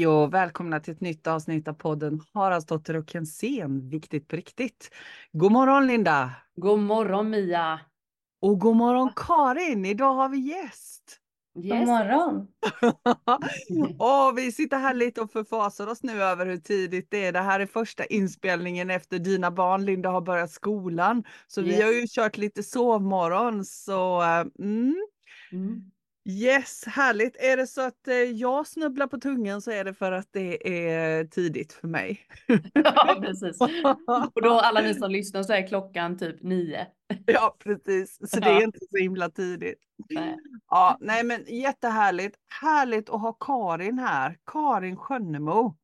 Hej och välkomna till ett nytt avsnitt av podden Haraldsdotter och Kensén, viktigt på riktigt. God morgon Linda! God morgon Mia! Och god morgon Karin! Idag har vi gäst! Yes. God morgon! och vi sitter här lite och förfasar oss nu över hur tidigt det är. Det här är första inspelningen efter dina barn Linda har börjat skolan. Så yes. vi har ju kört lite sovmorgon så mm. Mm. Yes, härligt. Är det så att eh, jag snubblar på tungan så är det för att det är tidigt för mig. ja, precis. Och då alla ni som lyssnar så är klockan typ nio. ja, precis. Så det är inte så himla tidigt. Nej. Ja, nej men jättehärligt. Härligt att ha Karin här. Karin Skönnemo.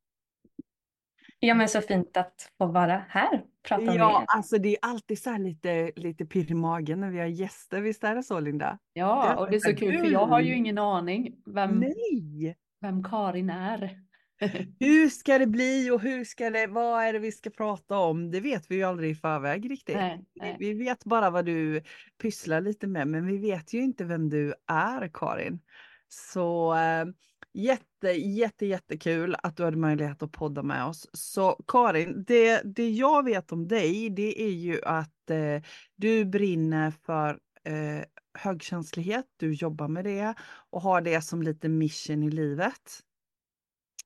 Ja men så fint att få vara här prata med Ja, er. alltså det är alltid så här lite, lite pirr i magen när vi har gäster, visst är det så Linda? Ja, det och det är så kul för jag har ju ingen aning vem, Nej. vem Karin är. hur ska det bli och hur ska det, vad är det vi ska prata om? Det vet vi ju aldrig i förväg riktigt. Nej, nej. Vi vet bara vad du pysslar lite med, men vi vet ju inte vem du är Karin. Så äh, jätte, jätte, jättekul att du hade möjlighet att podda med oss. Så Karin, det, det jag vet om dig, det är ju att äh, du brinner för äh, högkänslighet, du jobbar med det och har det som lite mission i livet.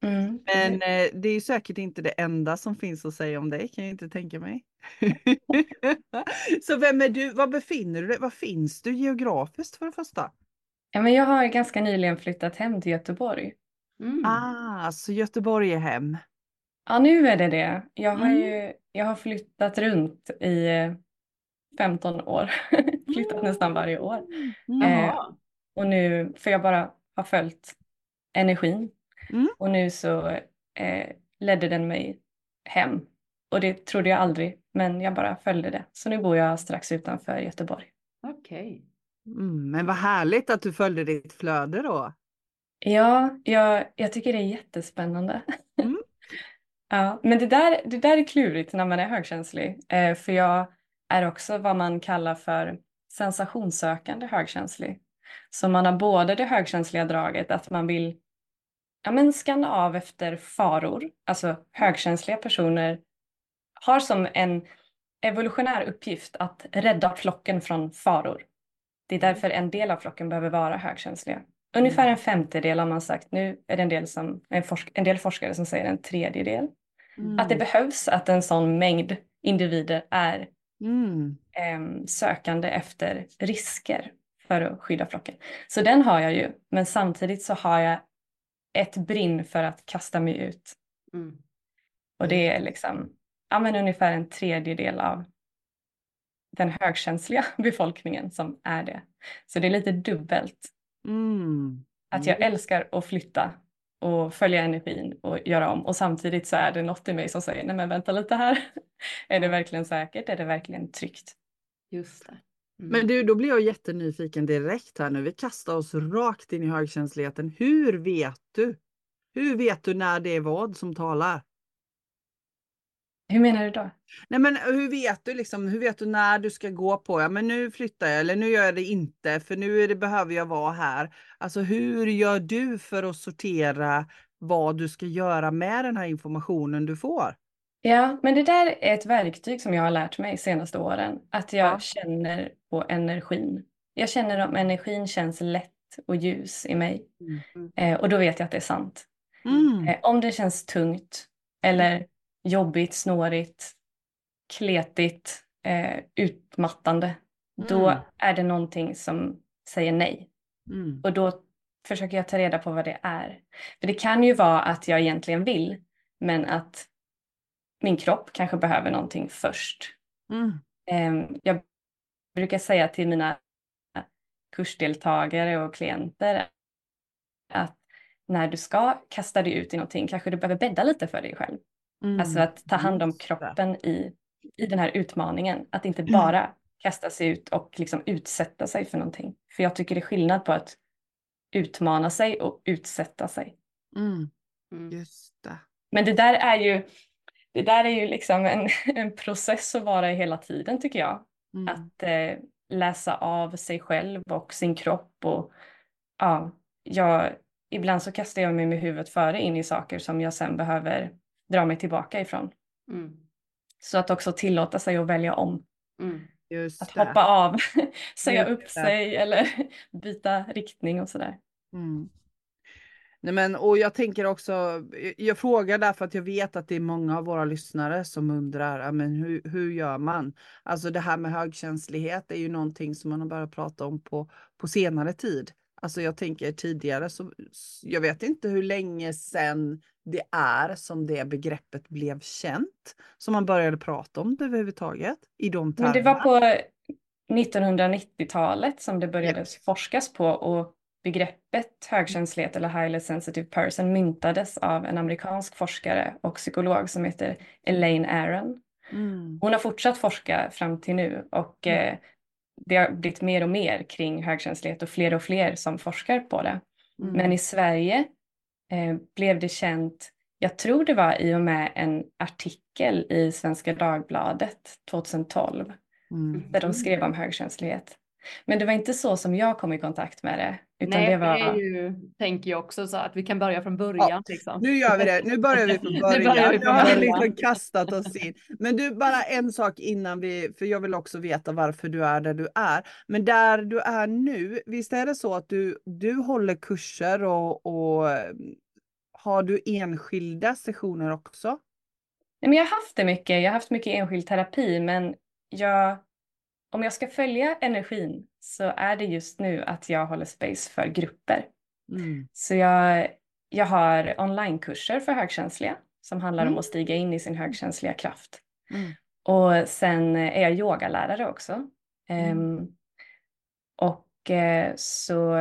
Mm. Men eh, det är säkert inte det enda som finns att säga om dig, kan jag inte tänka mig. så vem är du? Var befinner du dig? Var finns du geografiskt för det första? Ja, men jag har ganska nyligen flyttat hem till Göteborg. Mm. Ah, så Göteborg är hem? Ja, nu är det det. Jag har, mm. ju, jag har flyttat runt i 15 år. flyttat mm. nästan varje år. Eh, och nu, för jag bara har följt energin. Mm. Och nu så eh, ledde den mig hem. Och det trodde jag aldrig, men jag bara följde det. Så nu bor jag strax utanför Göteborg. Okej. Okay. Mm, men vad härligt att du följde ditt flöde då. Ja, jag, jag tycker det är jättespännande. Mm. ja, men det där, det där är klurigt när man är högkänslig. Eh, för jag är också vad man kallar för sensationssökande högkänslig. Så man har både det högkänsliga draget att man vill ja, men skanna av efter faror. Alltså högkänsliga personer har som en evolutionär uppgift att rädda flocken från faror. Det är därför en del av flocken behöver vara högkänsliga. Ungefär en femtedel har man sagt. Nu är det en del, som, en, forsk en del forskare som säger en tredjedel. Mm. Att det behövs att en sån mängd individer är mm. eh, sökande efter risker för att skydda flocken. Så den har jag ju, men samtidigt så har jag ett brinn för att kasta mig ut. Mm. Och det är liksom ja, men ungefär en tredjedel av den högkänsliga befolkningen som är det. Så det är lite dubbelt. Mm. Att jag mm. älskar att flytta och följa energin och göra om och samtidigt så är det något i mig som säger nej men vänta lite här. är det verkligen säkert? Är det verkligen tryggt? Just det. Mm. Men du, då blir jag jättenyfiken direkt här nu. Vi kastar oss rakt in i högkänsligheten. Hur vet du? Hur vet du när det är vad som talar? Hur menar du då? Nej men hur vet du liksom, hur vet du när du ska gå på, ja men nu flyttar jag eller nu gör jag det inte för nu det, behöver jag vara här. Alltså hur gör du för att sortera vad du ska göra med den här informationen du får? Ja, men det där är ett verktyg som jag har lärt mig senaste åren. Att jag ja. känner på energin. Jag känner om energin känns lätt och ljus i mig. Mm. Eh, och då vet jag att det är sant. Mm. Eh, om det känns tungt eller jobbigt, snårigt, kletigt, eh, utmattande, mm. då är det någonting som säger nej. Mm. Och då försöker jag ta reda på vad det är. För det kan ju vara att jag egentligen vill, men att min kropp kanske behöver någonting först. Mm. Eh, jag brukar säga till mina kursdeltagare och klienter att när du ska kasta dig ut i någonting kanske du behöver bädda lite för dig själv. Mm. Alltså att ta hand om kroppen i, i den här utmaningen. Att inte mm. bara kasta sig ut och liksom utsätta sig för någonting. För jag tycker det är skillnad på att utmana sig och utsätta sig. Mm. mm. Just det. Men det där är ju, det där är ju liksom en, en process att vara i hela tiden tycker jag. Mm. Att eh, läsa av sig själv och sin kropp och ja, jag ibland så kastar jag mig med huvudet före in i saker som jag sen behöver dra mig tillbaka ifrån. Mm. Så att också tillåta sig att välja om. Mm. att det. hoppa av, säga upp sig eller byta riktning och sådär. Mm. Nej, men, och jag tänker också, jag frågar därför att jag vet att det är många av våra lyssnare som undrar, men hur, hur gör man? Alltså det här med högkänslighet är ju någonting som man har börjat prata om på, på senare tid. Alltså jag tänker tidigare så, jag vet inte hur länge sedan det är som det begreppet blev känt. Som man började prata om det överhuvudtaget i de termerna. Men det var på 1990-talet som det började ja. forskas på och begreppet högkänslighet eller highly sensitive person myntades av en amerikansk forskare och psykolog som heter Elaine Aron. Mm. Hon har fortsatt forska fram till nu och mm. eh, det har blivit mer och mer kring högkänslighet och fler och fler som forskar på det. Mm. Men i Sverige eh, blev det känt, jag tror det var i och med en artikel i Svenska Dagbladet 2012 mm. där de skrev om högkänslighet. Men det var inte så som jag kom i kontakt med det. Utan Nej, det, var... det är ju, tänker jag också så att vi kan börja från början. Ja, liksom. Nu gör vi det, nu börjar vi från början. nu, börjar vi från början. nu har vi liksom kastat oss in. Men du, bara en sak innan vi, för jag vill också veta varför du är där du är. Men där du är nu, visst är det så att du, du håller kurser och, och har du enskilda sessioner också? Nej, men jag har haft det mycket, jag har haft mycket enskild terapi, men jag om jag ska följa energin så är det just nu att jag håller space för grupper. Mm. Så jag, jag har onlinekurser för högkänsliga som handlar mm. om att stiga in i sin högkänsliga kraft. Mm. Och sen är jag yogalärare också. Um, och uh, så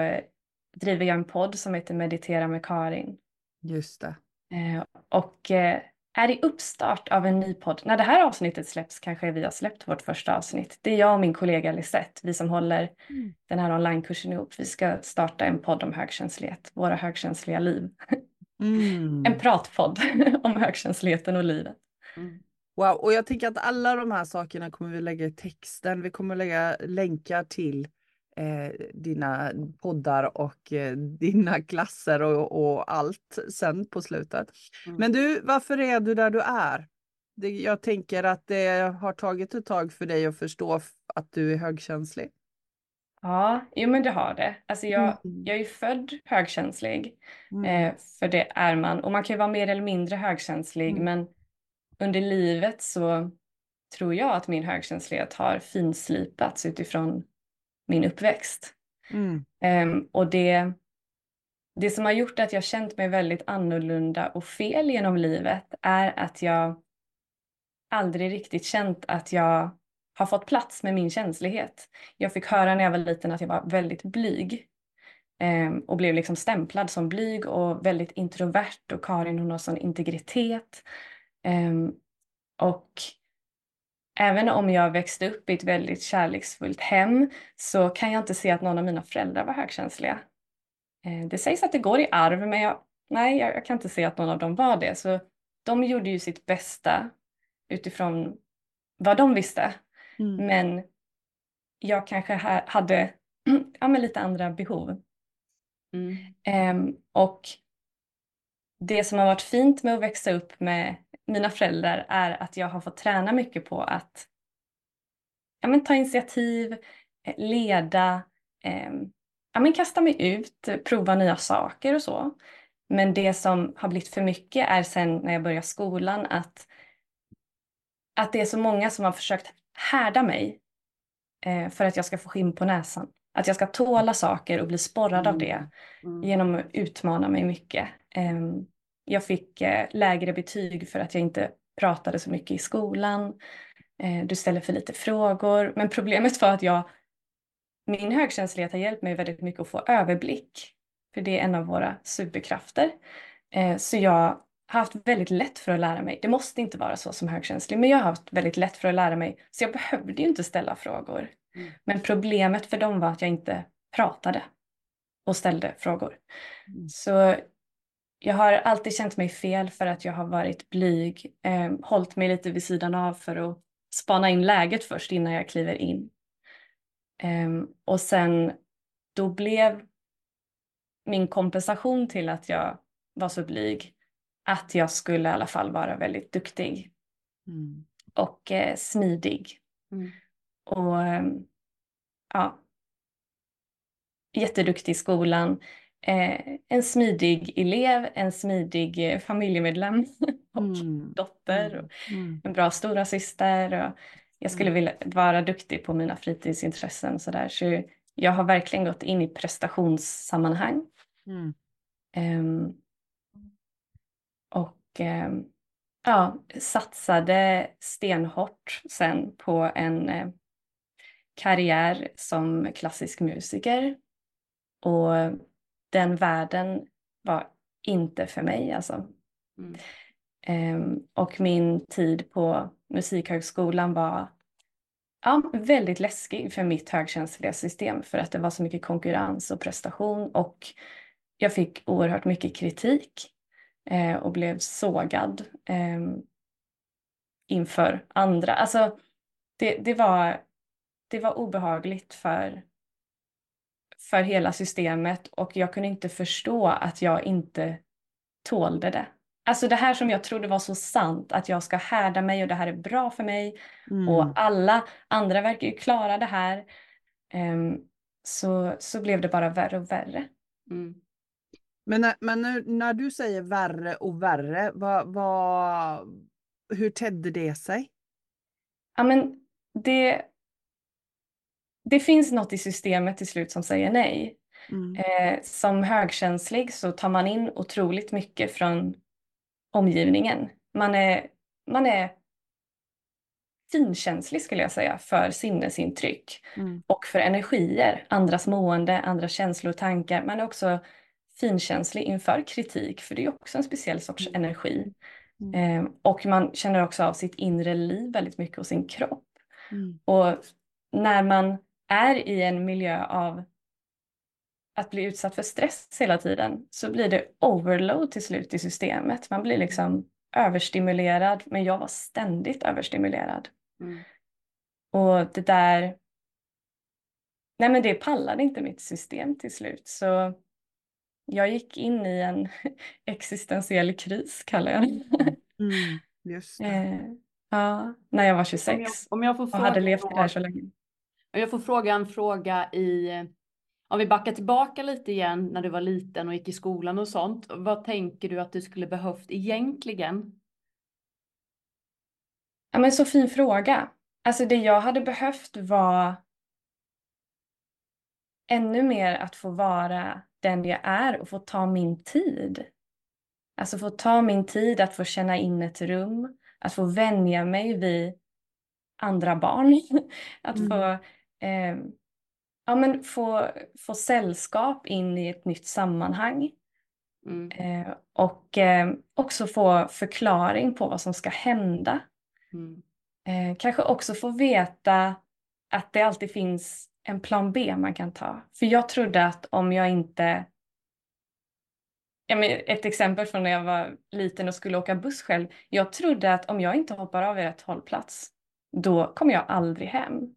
driver jag en podd som heter Meditera med Karin. Just det. Uh, och uh, är i uppstart av en ny podd. När det här avsnittet släpps kanske vi har släppt vårt första avsnitt. Det är jag och min kollega Lisette, vi som håller mm. den här onlinekursen ihop. Vi ska starta en podd om högkänslighet, våra högkänsliga liv. Mm. en pratpodd om högkänsligheten och livet. Mm. Wow, och jag tänker att alla de här sakerna kommer vi lägga i texten. Vi kommer lägga länkar till eh, dina poddar och eh, dina klasser och, och, allt sen på slutet. Mm. Men du, varför är du där du är? Det, jag tänker att det har tagit ett tag för dig att förstå att du är högkänslig. Ja, jo men det har det. Alltså jag, mm. jag är född högkänslig, mm. eh, för det är man. Och man kan ju vara mer eller mindre högkänslig, mm. men under livet så tror jag att min högkänslighet har finslipats utifrån min uppväxt. Mm. Um, och det, det som har gjort att jag känt mig väldigt annorlunda och fel genom livet är att jag aldrig riktigt känt att jag har fått plats med min känslighet. Jag fick höra när jag var liten att jag var väldigt blyg um, och blev liksom stämplad som blyg och väldigt introvert och Karin hon har sån integritet. Um, och Även om jag växte upp i ett väldigt kärleksfullt hem så kan jag inte se att någon av mina föräldrar var högkänsliga. Eh, det sägs att det går i arv men jag, nej, jag kan inte se att någon av dem var det. Så de gjorde ju sitt bästa utifrån vad de visste. Mm. Men jag kanske hade ja, men lite andra behov. Mm. Um, och det som har varit fint med att växa upp med mina föräldrar är att jag har fått träna mycket på att ja, men, ta initiativ, eh, leda, eh, ja, men, kasta mig ut, prova nya saker och så. Men det som har blivit för mycket är sen när jag började skolan att, att det är så många som har försökt härda mig eh, för att jag ska få skinn på näsan. Att jag ska tåla saker och bli sporrad mm. av det mm. genom att utmana mig mycket. Um, jag fick eh, lägre betyg för att jag inte pratade så mycket i skolan. Eh, du ställer för lite frågor. Men problemet var att jag, min högkänslighet har hjälpt mig väldigt mycket att få överblick. För det är en av våra superkrafter. Eh, så jag har haft väldigt lätt för att lära mig. Det måste inte vara så som högkänslig, men jag har haft väldigt lätt för att lära mig. Så jag behövde ju inte ställa frågor. Mm. Men problemet för dem var att jag inte pratade och ställde frågor. Mm. Så jag har alltid känt mig fel för att jag har varit blyg, eh, hållit mig lite vid sidan av för att spana in läget först innan jag kliver in. Eh, och sen då blev min kompensation till att jag var så blyg att jag skulle i alla fall vara väldigt duktig mm. och eh, smidig. Mm. Och eh, ja, jätteduktig i skolan. Eh, en smidig elev, en smidig eh, familjemedlem och mm. dotter. Och mm. En bra stora syster och jag skulle mm. vilja vara duktig på mina fritidsintressen. Så, där. så jag har verkligen gått in i prestationssammanhang. Um, och um, ja, satsade stenhårt sen på en uh, karriär som klassisk musiker. Och den världen var inte för mig alltså. Mm. Um, och min tid på Musikhögskolan var ja, väldigt läskig för mitt högkänsliga system för att det var så mycket konkurrens och prestation och jag fick oerhört mycket kritik eh, och blev sågad eh, inför andra. Alltså det, det, var, det var obehagligt för, för hela systemet och jag kunde inte förstå att jag inte tålde det. Alltså det här som jag trodde var så sant, att jag ska härda mig och det här är bra för mig mm. och alla andra verkar ju klara det här. Um, så, så blev det bara värre och värre. Mm. Men, när, men när, när, du säger värre och värre, vad, vad, hur tedde det sig? Ja, men det, det finns något i systemet till slut som säger nej. Mm. Eh, som högkänslig så tar man in otroligt mycket från omgivningen. Man är, man är finkänslig skulle jag säga för sinnesintryck mm. och för energier, andras mående, andra känslor och tankar. Man är också finkänslig inför kritik för det är också en speciell sorts mm. energi. Eh, och man känner också av sitt inre liv väldigt mycket och sin kropp. Mm. Och när man är i en miljö av att bli utsatt för stress hela tiden så blir det overload till slut i systemet. Man blir liksom överstimulerad men jag var ständigt överstimulerad. Mm. Och det där, nej men det pallade inte mitt system till slut så jag gick in i en existentiell kris kallar jag det. Mm, just det. Eh, ja, när jag var 26 om jag, om jag och hade levt det här så länge. Jag får fråga en fråga i om vi backar tillbaka lite igen när du var liten och gick i skolan och sånt. Vad tänker du att du skulle behövt egentligen? Ja, men så fin fråga. Alltså det jag hade behövt var ännu mer att få vara den jag är och få ta min tid. Alltså få ta min tid att få känna in ett rum, att få vänja mig vid andra barn, att mm. få eh, ja, men få, få sällskap in i ett nytt sammanhang. Mm. Eh, och eh, också få förklaring på vad som ska hända. Mm. Eh, kanske också få veta att det alltid finns en plan B man kan ta. För jag trodde att om jag inte... Ja, men ett exempel från när jag var liten och skulle åka buss själv. Jag trodde att om jag inte hoppar av rätt hållplats, då kommer jag aldrig hem.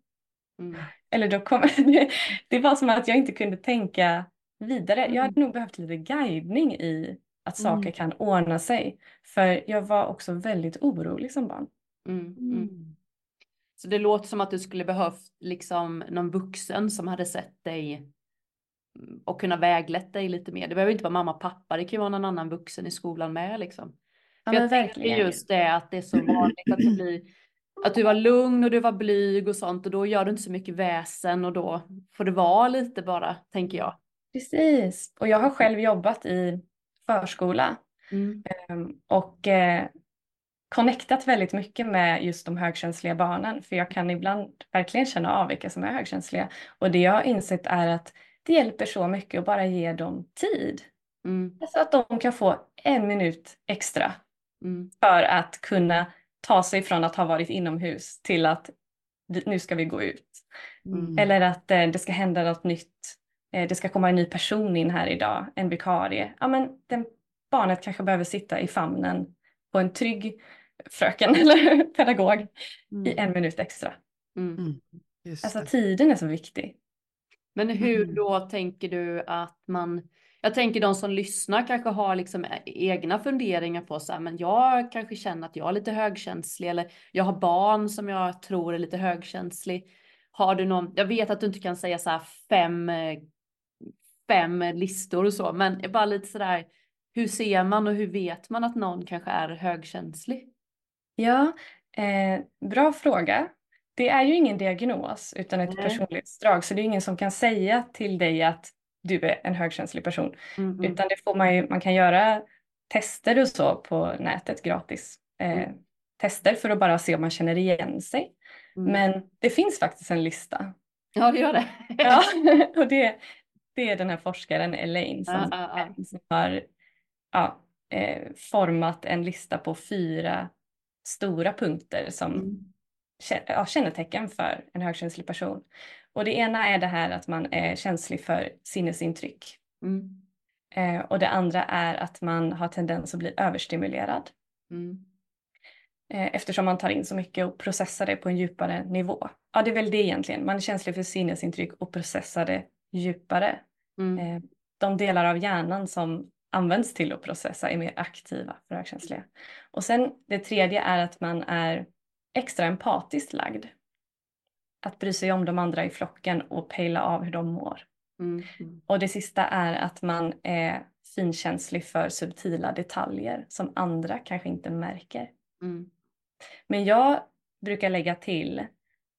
Mm. Eller då kom, det, var som att jag inte kunde tänka vidare. Jag hade mm. nog behövt lite guidning i att saker mm. kan ordna sig. För jag var också väldigt orolig som barn. Mm. mm. Mm. Så det låter som att du skulle behövt liksom någon vuxen som hade sett dig och kunna väglett dig lite mer. Det behöver inte vara mamma och pappa, det kan ju vara någon annan vuxen i skolan med liksom. För ja, jag tänker just det att det är så vanligt att det blir att du var lugn och du var blyg och sånt och då gör du inte så mycket väsen och då får det vara lite bara, tänker jag. Precis, och jag har själv jobbat i förskola mm. Ehm, och eh, connectat väldigt mycket med just de högkänsliga barnen för jag kan ibland verkligen känna av vilka som är högkänsliga och det jag har insett är att det hjälper så mycket att bara ge dem tid. Mm. Så att de kan få en minut extra mm. för att kunna ta sig från att ha varit inomhus till att nu ska vi gå ut. Mm. Eller att eh, det ska hända något nytt. Eh, det ska komma en ny person in här idag, en vikarie. Ja, men den, barnet kanske behöver sitta i famnen på en trygg fröken eller pedagog mm. i en minut extra. Mm. mm. Alltså tiden är så viktig. Men hur mm. då tänker du att man jag tänker de som lyssnar kanske har liksom egna funderingar på så här, men jag kanske känner att jag är lite högkänslig eller jag har barn som jag tror är lite högkänslig. Har du någon, jag vet att du inte kan säga så här fem, fem listor och så, men bara lite så där, hur ser man och hur vet man att någon kanske är högkänslig? Ja, eh, bra fråga. Det är ju ingen diagnos utan ett Nej. personlighetsdrag så det är ingen som kan säga till dig att du är en högkänslig person. Mm. Utan det får man ju, man kan göra tester och så på nätet gratis. Eh, mm. Tester för att bara se om man känner igen sig. Mm. Men det finns faktiskt en lista. Ja det gör det. ja, och det, det är den här forskaren Elaine som, uh, uh, uh. som har ja, eh, format en lista på fyra stora punkter som mm. ja, kännetecken för en högkänslig person. Och det ena är det här att man är känslig för sinnesintryck. Mm. Eh, och det andra är att man har tendens att bli överstimulerad. Mm. Eh, eftersom man tar in så mycket och processar det på en djupare nivå. Ja, det är väl det egentligen. Man är känslig för sinnesintryck och processar det djupare. Mm. Eh, de delar av hjärnan som används till att processa är mer aktiva för högkänsliga. Och sen det tredje är att man är extra empatiskt lagd. Att bry sig om de andra i flocken och pejla av hur de mår. Mm. Och det sista är att man är finkänslig för subtila detaljer som andra kanske inte märker. Mm. Men jag brukar lägga till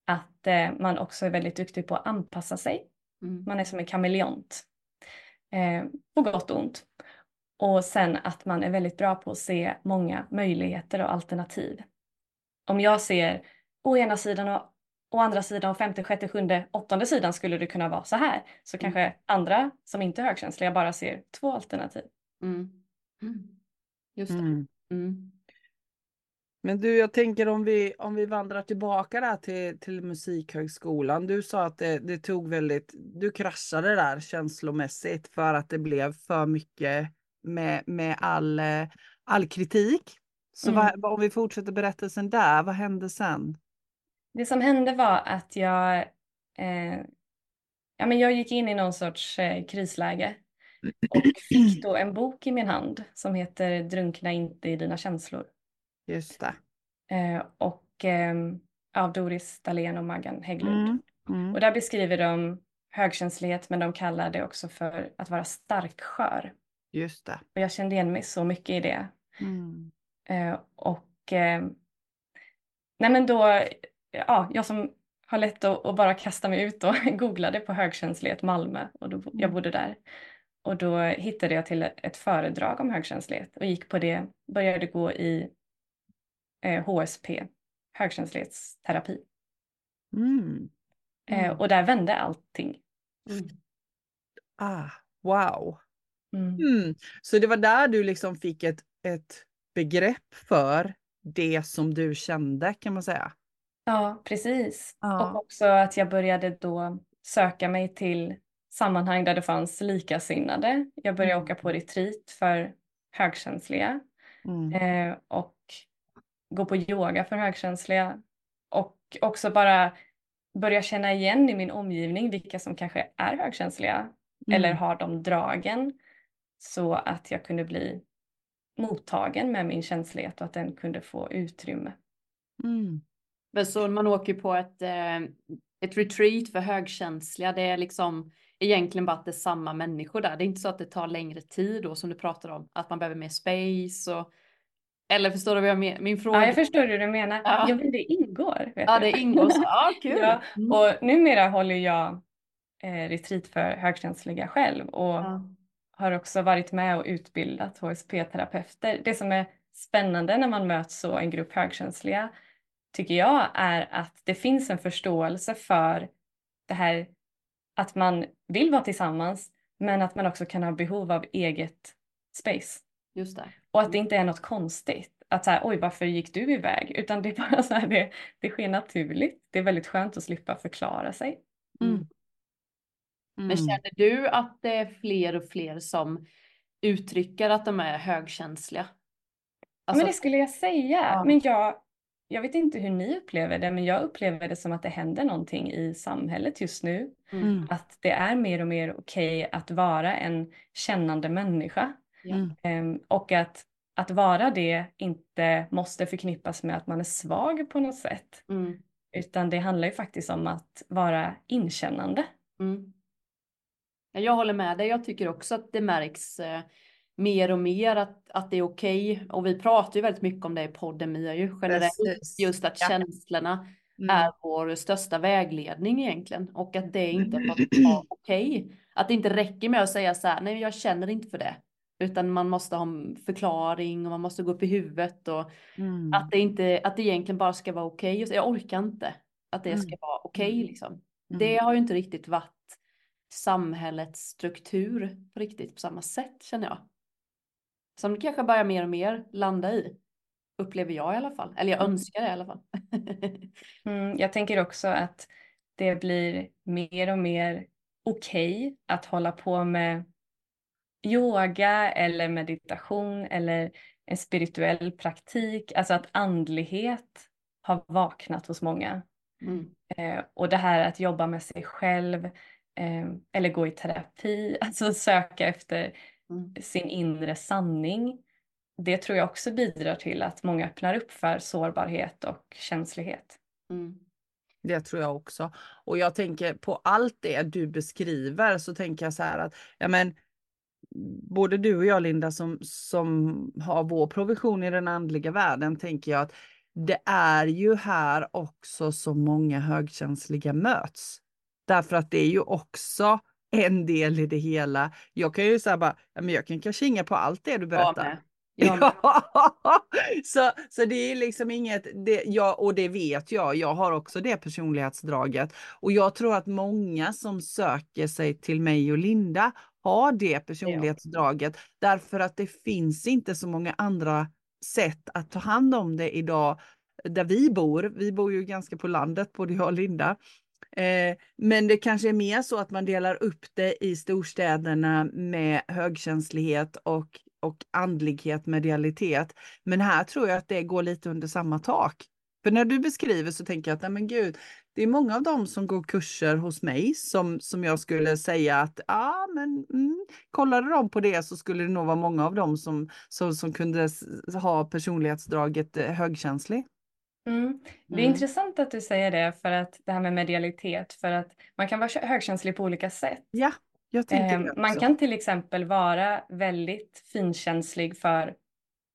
att eh, man också är väldigt duktig på att anpassa sig. Mm. Man är som en kameleont. Eh, på gott och ont. Och sen att man är väldigt bra på att se många möjligheter och alternativ. Om jag ser å ena sidan och å andra sidan och femte, sjätte, sjunde, åttonde sidan skulle det kunna vara så här. Så mm. kanske andra som inte är högkänsliga bara ser två alternativ. Mm. Mm. Just det. Mm. Mm. Men du, jag tänker om vi, om vi vandrar tillbaka där till, till Musikhögskolan. Du sa att det, det tog väldigt, du kraschade där känslomässigt för att det blev för mycket med, med all, eh, all kritik. Så mm. vad, om vi fortsätter berättelsen där, vad hände sen? Det som hände var att jag, eh, ja, men jag gick in i någon sorts eh, krisläge och fick då en bok i min hand som heter Drunkna inte i dina känslor. Just det. Eh, och eh, av Doris Dahlén och Maggan Hägglund. Mm. Mm. Och där beskriver de högkänslighet men de kallar det också för att vara starkskör. Just det. Och jag kände igen mig så mycket i det. Mm. Eh, och eh, nej men då, ja, jag som har lätt att, att, bara kasta mig ut och googlade på högkänslighet Malmö och då, jag mm. bodde där. Och då hittade jag till ett föredrag om högkänslighet och gick på det, började gå i eh, HSP, högkänslighetsterapi. Mm. Eh, mm. och där vände allting. Mm. Ah, wow. Mm. Mm. Så det var där du liksom fick ett, ett begrepp för det som du kände kan man säga. Ja, precis. Ja. Och också att jag började då söka mig till sammanhang där det fanns likasinnade. Jag började mm. åka på retreat för högkänsliga mm. eh, och gå på yoga för högkänsliga och också bara börja känna igen i min omgivning vilka som kanske är högkänsliga mm. eller har de dragen så att jag kunde bli mottagen med min känslighet och att den kunde få utrymme. Mm. Men så man åker på ett, eh, ett retreat för högkänsliga, det är liksom egentligen bara att det är samma människor där. Det är inte så att det tar längre tid då som du pratar om, att man behöver mer space och eller förstår du vad jag menar? Min fråga. Ja, jag förstår hur du menar. Ja, ja men det ingår. ja, det ingår. Så. Ja, kul. ja, mm. och numera håller jag eh, retreat för högkänsliga själv och ja har också varit med och utbildat HSP-terapeuter. Det som är spännande när man möts så en grupp högkänsliga tycker jag är att det finns en förståelse för det här att man vill vara tillsammans men att man också kan ha behov av eget space. Just det. Och att det inte är något konstigt. Att så här, oj varför gick du iväg? Utan det är bara så här, det, det sker naturligt. Det är väldigt skönt att slippa förklara sig. Mm. Mm. Men känner du att det är fler och fler som uttrycker att de är högkänsliga? Alltså... Men det skulle jag säga. Ja. Men jag, jag vet inte hur ni upplever det, men jag upplever det som att det händer någonting i samhället just nu. Mm. Att det är mer och mer okej att vara en kännande människa. Mm. och att, att vara det inte måste förknippas med att man är svag på något sätt. Mm. Utan det handlar ju faktiskt om att vara inkännande. Mm. Jag håller med dig. Jag tycker också att det märks eh, mer och mer att, att det är okej. Okay. Och vi pratar ju väldigt mycket om det i podden Mia, ju generellt. Precis. Just att ja. känslorna mm. är vår största vägledning egentligen. Och att det inte är okej. Okay. Att det inte räcker med att säga så här, nej jag känner inte för det. Utan man måste ha en förklaring och man måste gå upp i huvudet. Och mm. att, det inte, att det egentligen bara ska vara okej. Okay. Jag orkar inte att det mm. ska vara okej okay, liksom. Mm. Det har ju inte riktigt varit samhällets struktur på riktigt på samma sätt känner jag. Som det kanske börjar mer och mer landa i. Upplever jag i alla fall. Eller jag mm. önskar det i alla fall. mm, jag tänker också att det blir mer och mer okej okay att hålla på med yoga eller meditation eller en spirituell praktik. Alltså att andlighet har vaknat hos många. Mm. Eh, och det här att jobba med sig själv eh, eller gå i terapi, alltså söka efter mm. sin inre sanning. Det tror jag också bidrar till att många öppnar upp för sårbarhet och känslighet. Mm. Det tror jag också. Och jag tänker på allt det du beskriver så tänker jag så här att ja men både du och jag Linda som, som har vår provision i den andliga världen tänker jag att det är ju här också så många högkänsliga möts. Därför att det är ju också en del i det hela. Jag kan ju säga bara, men jag kan kanske inga på allt det du berättar. Ja, så, så det är liksom inget, det, ja, och det vet jag, jag har också det personlighetsdraget. Och jag tror att många som söker sig till mig och Linda har det personlighetsdraget. Ja. Därför att det finns inte så många andra sätt att ta hand om det idag där vi bor. Vi bor ju ganska på landet, både jag och Linda. Eh, men det kanske är mer så att man delar upp det i storstäderna med högkänslighet och, och andlighet, medialitet. Men här tror jag att det går lite under samma tak. För när du beskriver så tänker jag att, nej men gud, det är många av dem som går kurser hos mig som, som jag skulle säga att, ja ah, men mm, kollade de på det så skulle det nog vara många av dem som, som, som kunde ha personlighetsdraget eh, högkänslig. Mm. Det är mm. intressant att du säger det för att det här med medialitet för att man kan vara högkänslig på olika sätt. Ja, jag tänker ehm, Man kan till exempel vara väldigt finkänslig för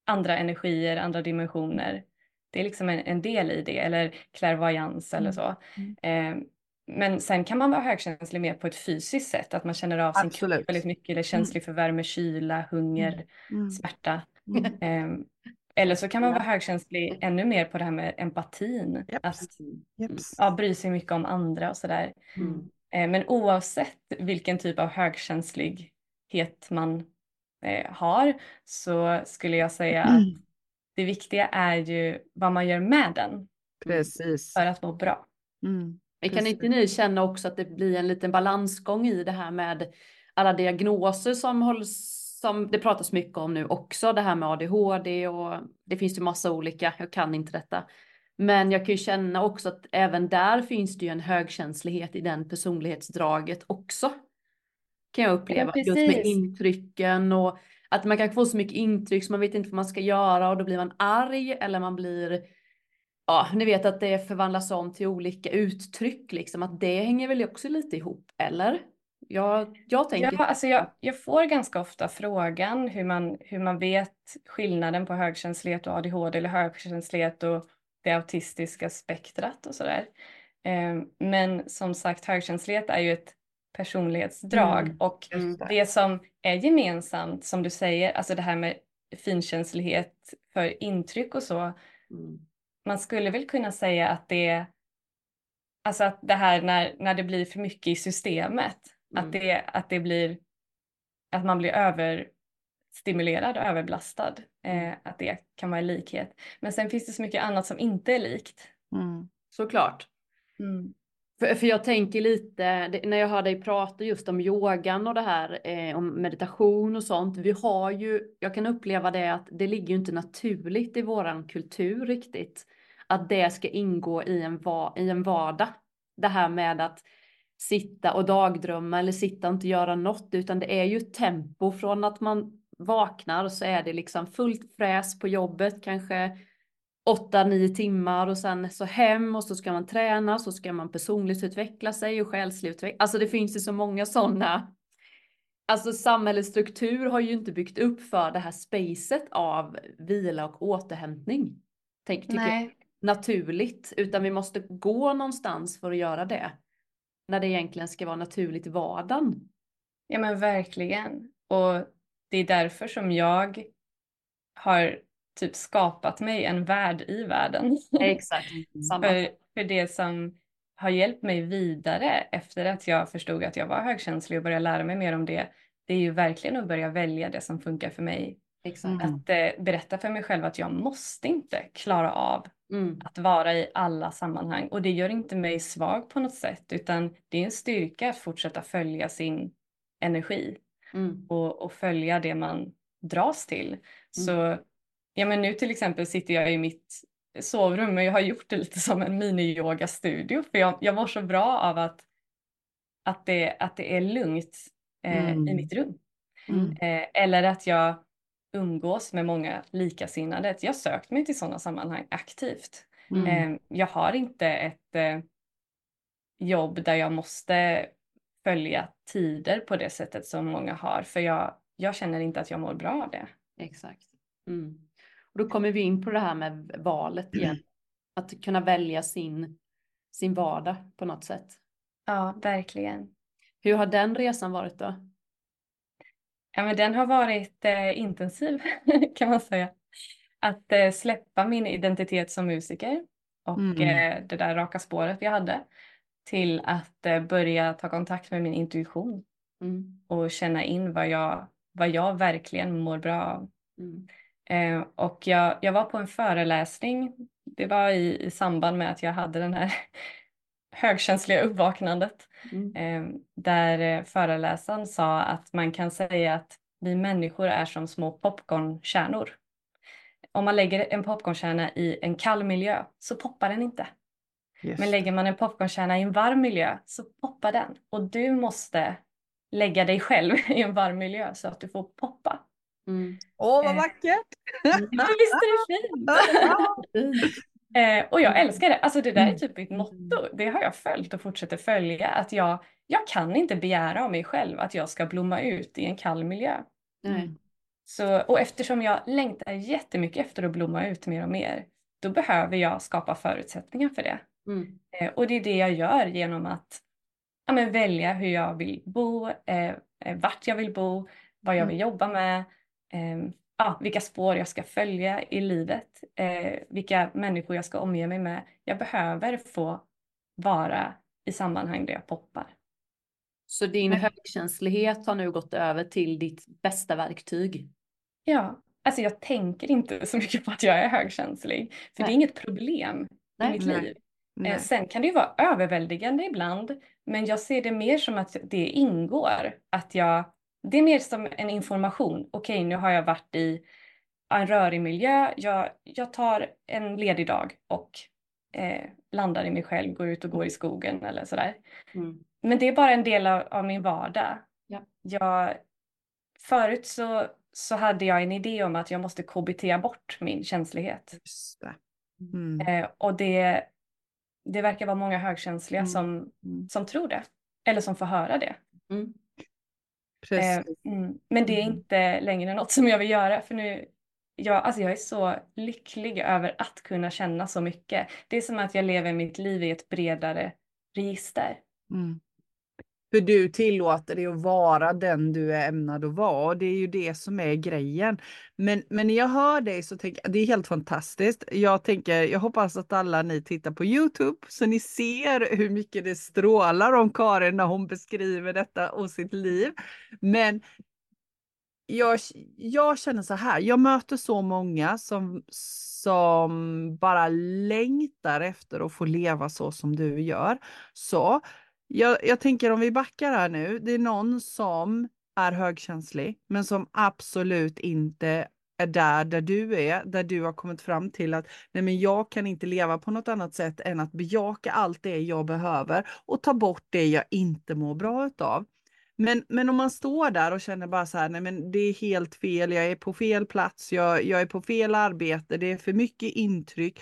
andra energier, andra dimensioner. Det är liksom en, en del i det eller klärvoajans eller mm. så. Mm. Eh, men sen kan man vara högkänslig mer på ett fysiskt sätt, att man känner av sin Absolut. kropp väldigt mycket eller känslig mm. för värme, kyla, hunger, mm. smärta. Eh, eller så kan man vara högkänslig ännu mer på det här med empatin. Yep. Att yep. Ja, bry sig mycket om andra och sådär. Mm. Eh, men oavsett vilken typ av högkänslighet man eh, har så skulle jag säga mm. att det viktiga är ju vad man gör med den. Precis. För att må bra. Mm. Kan inte ni känna också att det blir en liten balansgång i det här med alla diagnoser som hålls som det pratas mycket om nu också, det här med ADHD och det finns ju massa olika, jag kan inte detta. Men jag kan ju känna också att även där finns det ju en högkänslighet i den personlighetsdraget också. Kan jag uppleva, ja, just med intrycken och att man kan få så mycket intryck så man vet inte vad man ska göra och då blir man arg eller man blir Ja, ni vet att det förvandlas om till olika uttryck liksom, att det hänger väl också lite ihop, eller? Jag, jag tänker... Ja, alltså jag, jag får ganska ofta frågan hur man, hur man vet skillnaden på högkänslighet och ADHD eller högkänslighet och det autistiska spektrat och sådär. Eh, men som sagt, högkänslighet är ju ett personlighetsdrag mm, och det. det som är gemensamt som du säger, alltså det här med finkänslighet för intryck och så. Mm. Man skulle väl kunna säga att det Alltså att det här när, när det blir för mycket i systemet, Mm. Att, det, att det blir, att man blir överstimulerad och överbelastad. Mm. Eh, att det kan vara likhet. Men sen finns det så mycket annat som inte är likt. Mm. Såklart. Mm. För, för jag tänker lite, det, när jag hör dig prata just om yogan och det här, eh, om meditation och sånt. Vi har ju, jag kan uppleva det att det ligger ju inte naturligt i våran kultur riktigt. att det ska ingå i en, va i en vardag. Det här med att sitta och dagdrömma eller sitta och inte göra något, utan det är ju tempo från att man vaknar och så är det liksom fullt fräs på jobbet, kanske 8-9 timmar och sen så hem och så ska man träna, så ska man personligt utveckla sig och själsligt utveckla. Alltså det finns ju så många sådana. Alltså samhällets struktur har ju inte byggt upp för det här spacet av vila och återhämtning. Tänk, tycker jag, naturligt, utan vi måste gå någonstans för att göra det. När det egentligen ska vara naturligt i vardagen. Ja men verkligen. Och det är därför som jag har typ skapat mig en värld i världen. Exakt, för, för det som har hjälpt mig vidare efter att jag förstod att jag var högkänslig och började lära mig mer om det, det är ju verkligen att börja välja det som funkar för mig. Exakt. Att eh, berätta för mig själv att jag måste inte klara av mm. att vara i alla sammanhang och det gör inte mig svag på något sätt utan det är en styrka att fortsätta följa sin energi mm. och, och, följa det man dras till. Mm. Så ja men nu till exempel sitter jag i mitt sovrum och jag har gjort det lite som en mini-yoga-studio för jag, jag mår så bra av att, att, det, att det är lugnt eh, mm. i mitt rum. Mm. Eh, eller att jag umgås med många likasinnade. Jag har sökt mig till sådana sammanhang aktivt. Mm. Eh, jag har inte ett eh, jobb där jag måste följa tider på det sättet som många har för jag, jag känner inte att jag mår bra av det. Exakt. Mm. Och då kommer vi in på det här med valet igen. Mm. Att kunna välja sin, sin vardag på något sätt. Ja, verkligen. Hur har den resan varit då? Ja, men den har varit eh, intensiv kan man säga. Att eh, släppa min identitet som musiker och mm. eh, det där raka spåret vi hade till att eh, börja ta kontakt med min intuition mm. och känna in vad jag, vad jag verkligen mår bra av. Mm. Eh, och jag, jag var på en föreläsning, det var i, i samband med att jag hade den här högkänsliga uppvaknandet, mm. eh, där eh, föreläsaren sa att man kan säga att vi människor är som små popcornkärnor. Om man lägger en popcornkärna i en kall miljö så poppar den inte. Yes. Men lägger man en popcornkärna i en varm miljö så poppar den. Och du måste lägga dig själv i en varm miljö så att du får poppa. Mm. Åh, vad eh. vackert! Ja, visst är det fint? eh, och jag älskar det. Alltså det där är mm. typ mitt motto. Det har jag följt och fortsätter följa. Att jag, jag kan inte begära av mig själv att jag ska blomma ut i en kall miljö. Mm. Så, och eftersom jag längtar jättemycket efter att blomma ut mer och mer, då behöver jag skapa förutsättningar för det. Mm. Eh, och det är det jag gör genom att ja, men välja hur jag vill bo, eh, eh vart jag vill bo, vad jag mm. vill jobba med, eh, ja, vilka spår jag ska följa i livet, eh, vilka människor jag ska omge mig med. Jag behöver få vara i sammanhang där jag poppar. Så din mm. högkänslighet har nu gått över till ditt bästa verktyg? Ja, alltså jag tänker inte så mycket på att jag är högkänslig, för Nej. det är inget problem Nej. i mitt liv. Nej. Eh, sen kan det ju vara överväldigande ibland, men jag ser det mer som att det ingår. Att jag, det är mer som en information. Okej, okay, nu har jag varit i en rörig miljö. Jag, jag tar en ledig dag och eh, landar i mig själv, går ut och går i skogen eller sådär. Mm. Men det är bara en del av, av min vardag. Ja. Jag, förut så, så hade jag en idé om att jag måste KBT bort min känslighet. Mm. Eh, och det, det verkar vara många högkänsliga mm. Som, mm. som tror det. Eller som får höra det. Eh, mm. men det är mm. inte längre något som jag vill göra för nu jag, alltså jag är så lycklig över att kunna känna så mycket. Det är som att jag lever mitt liv i ett bredare register. Mm. För du tillåter dig att vara den du är ämnad att vara. Det är ju det som är grejen. Men, men när jag hör dig så tänker jag, det är helt fantastiskt. Jag tänker, jag hoppas att alla ni tittar på Youtube så ni ser hur mycket det strålar om Karin när hon beskriver detta och sitt liv. Men jag, jag känner så här, jag möter så många som, som bara längtar efter att få leva så som du gör. Så jag, jag tänker om vi backar här nu. Det är någon som är högkänslig, men som absolut inte är där, där du är, där du har kommit fram till att nej men jag kan inte leva på något annat sätt än att bejaka allt det jag behöver och ta bort det jag inte mår bra utav. Men, men om man står där och känner bara så här, nej men det är helt fel, jag är på fel plats, jag, jag är på fel arbete, det är för mycket intryck.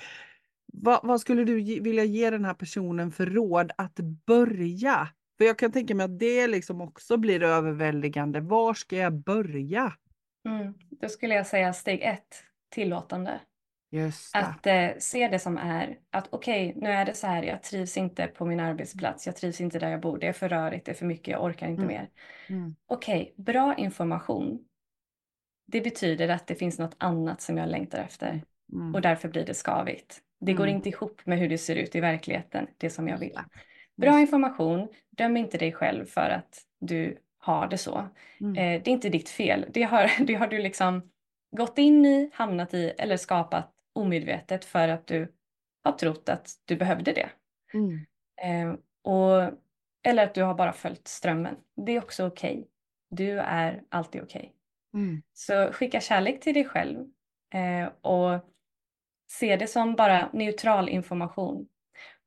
Vad, vad skulle du vilja ge den här personen för råd att börja? För jag kan tänka mig att det liksom också blir överväldigande. Var ska jag börja? Mm. Då skulle jag säga steg ett, tillåtande. Att eh, se det som är att okej, okay, nu är det så här, jag trivs inte på min arbetsplats, jag trivs inte där jag bor, det är för rörigt, det är för mycket, jag orkar inte mm. mer. Mm. Okej, okay, bra information. Det betyder att det finns något annat som jag längtar efter mm. och därför blir det skavigt. Det går mm. inte ihop med hur det ser ut i verkligheten, det som jag vill. Bra information, döm inte dig själv för att du har det så. Mm. Eh, det är inte ditt fel, det har, det har du liksom gått in i, hamnat i eller skapat omedvetet för att du har trott att du behövde det. Mm. Eh, och, eller att du har bara följt strömmen. Det är också okej. Okay. Du är alltid okej. Okay. Mm. Så skicka kärlek till dig själv eh, och se det som bara neutral information.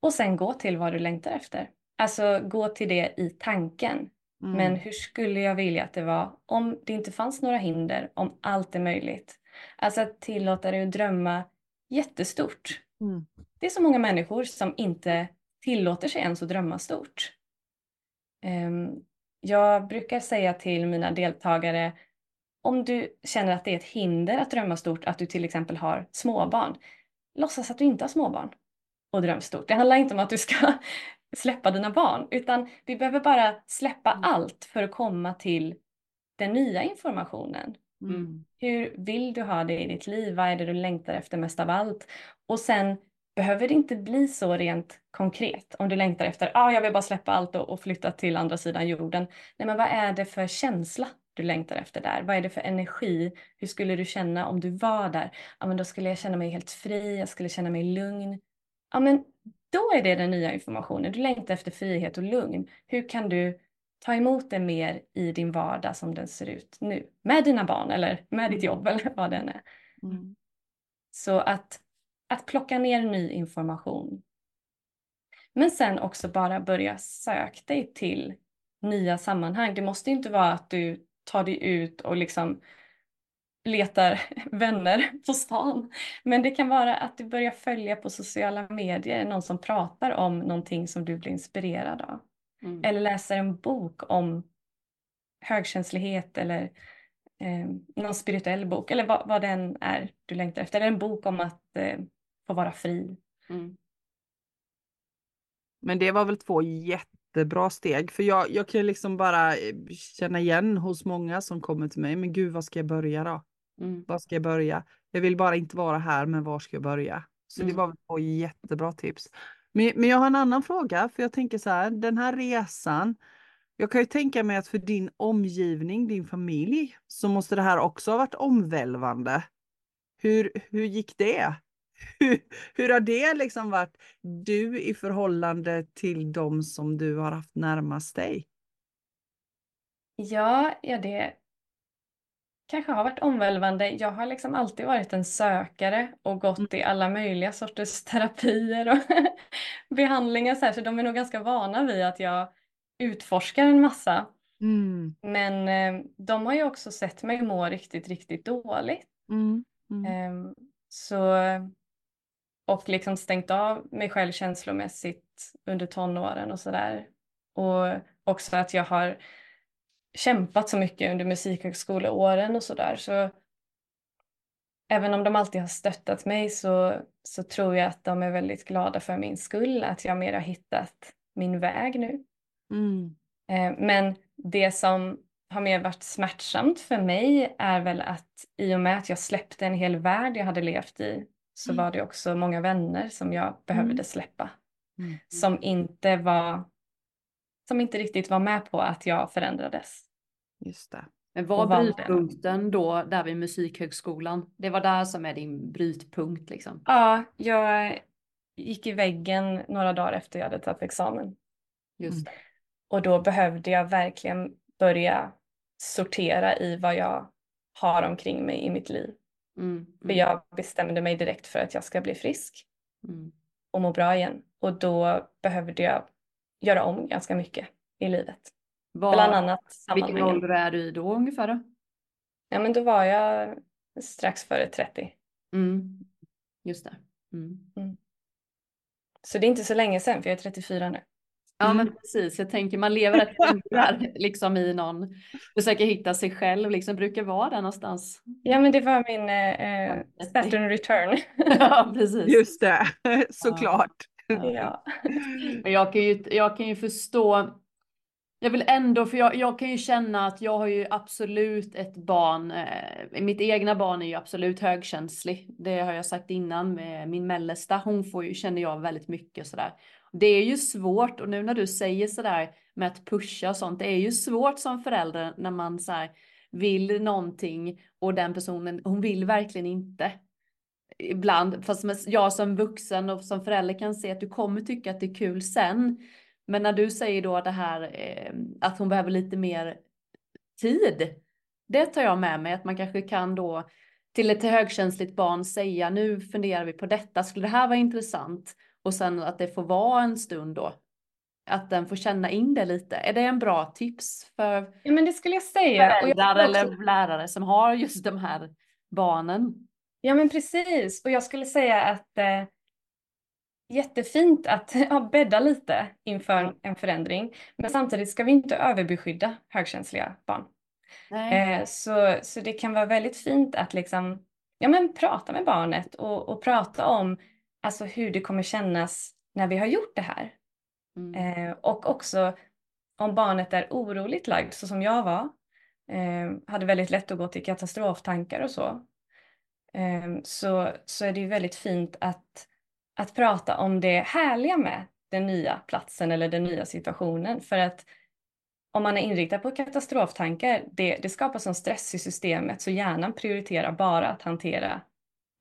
Och sen gå till vad du längtar efter. Alltså gå till det i tanken. Mm. Men hur skulle jag vilja att det var om det inte fanns några hinder, om allt är möjligt? Alltså att tillåta dig att drömma jättestort. Mm. Det är så många människor som inte tillåter sig ens att drömma stort. Um, jag brukar säga till mina deltagare om du känner att det är ett hinder att drömma stort, att du till exempel har småbarn, låtsas att du inte har småbarn och dröm stort. Det handlar inte om att du ska släppa dina barn, utan vi behöver bara släppa mm. allt för att komma till den nya informationen. Mm. Hur vill du ha det i ditt liv? Vad är det du längtar efter mest av allt? Och sen behöver det inte bli så rent konkret om du längtar efter, ah, jag vill bara släppa allt och, och flytta till andra sidan jorden. Nej, men vad är det för känsla du längtar efter där? Vad är det för energi? Hur skulle du känna om du var där? Ja, men då skulle jag känna mig helt fri, jag skulle känna mig lugn. Ja, men då är det den nya informationen. Du längtar efter frihet och lugn. Hur kan du ta emot det mer i din vardag som den ser ut nu? Med dina barn eller med ditt jobb eller vad det än är. Mm. Så att, att plocka ner ny information. Men sen också bara börja söka dig till nya sammanhang. Det måste inte vara att du tar dig ut och liksom letar vänner på stan. Men det kan vara att du börjar följa på sociala medier någon som pratar om någonting som du blir inspirerad av. Mm. Eller läser en bok om högkänslighet eller eh, någon spirituell bok eller vad, vad den är du längtar efter. Eller en bok om att eh, få vara fri. Mm. Men det var väl två jättebra steg för jag, jag kan liksom bara eh, känna igen hos många som kommer till mig. Men gud, vad ska jag börja då? Mm. Var ska jag börja? Jag vill bara inte vara här, men var ska jag börja? Så mm. det var två jättebra tips. Men, men jag har en annan fråga, för jag tänker så här, den här resan, jag kan ju tänka mig att för din omgivning, din familj, så måste det här också ha varit omvälvande. Hur, hur gick det? Hur, hur har det liksom varit du i förhållande till de som du har haft närmast dig? Ja, ja det, kanske har varit omvälvande. Jag har liksom alltid varit en sökare och gått mm. i alla möjliga sorters terapier och behandlingar så, här, så de är nog ganska vana vid att jag utforskar en massa. Mm. Men eh, de har ju också sett mig må riktigt, riktigt dåligt. Mm. Eh, så, och liksom stängt av mig själv känslomässigt under tonåren och sådär. Och också att jag har kämpat så mycket under musikhögskoleåren och sådär. Så även om de alltid har stöttat mig så, så tror jag att de är väldigt glada för min skull, att jag mer har hittat min väg nu. Mm. Eh, men det som har mer varit smärtsamt för mig är väl att i och med att jag släppte en hel värld jag hade levt i så mm. var det också många vänner som jag behövde mm. släppa. Mm. Som inte var som inte riktigt var med på att jag förändrades. Just det. Men var brytpunkten då där vid Musikhögskolan? Det var där som är din brytpunkt liksom? Ja, jag gick i väggen några dagar efter jag hade tagit examen. Just det. Och då behövde jag verkligen börja sortera i vad jag har omkring mig i mitt liv. Mm. Mm. För jag bestämde mig direkt för att jag ska bli frisk mm. och må bra igen. Och då behövde jag göra om ganska mycket i livet. Var, Bland annat Vilken ålder är du i då ungefär då? Ja men då var jag strax före 30. Mm. Just det. Mm. Mm. Så det är inte så länge sedan för jag är 34 nu. Ja men precis, jag tänker man lever ett där liksom i någon, försöker hitta sig själv, liksom brukar vara där någonstans. Ja men det var min eh, eh Saturn return. ja precis. Just det, såklart. Ja. ja. Men jag kan, ju, jag kan ju förstå jag vill ändå, för jag, jag kan ju känna att jag har ju absolut ett barn, eh, mitt egna barn är ju absolut högkänslig. Det har jag sagt innan med min mellersta, hon får ju, känner jag väldigt mycket sådär. Det är ju svårt och nu när du säger sådär med att pusha och sånt, det är ju svårt som förälder när man så vill någonting och den personen, hon vill verkligen inte. Ibland, fast jag som vuxen och som förälder kan se att du kommer tycka att det är kul sen. Men när du säger då det här eh, att hon behöver lite mer tid. Det tar jag med mig att man kanske kan då till ett högkänsligt barn säga nu funderar vi på detta. Skulle det här vara intressant? Och sen att det får vara en stund då. Att den får känna in det lite. Är det en bra tips för ja, men det skulle jag säga. föräldrar jag också... eller lärare som har just de här barnen? Ja men precis. Och jag skulle säga att eh, jättefint att ja, bädda lite inför en förändring. Men samtidigt ska vi inte överbeskydda högkänsliga barn. Eh, så, så det kan vara väldigt fint att liksom, ja, men prata med barnet och, och prata om alltså, hur det kommer kännas när vi har gjort det här. Mm. Eh, och också om barnet är oroligt lagd så som jag var. Eh, hade väldigt lätt att gå till katastroftankar och så. Eh, så, så är det ju väldigt fint att att prata om det härliga med den nya platsen eller den nya situationen. För att om man är inriktad på katastroftankar, det, det skapar sån stress i systemet så hjärnan prioriterar bara att hantera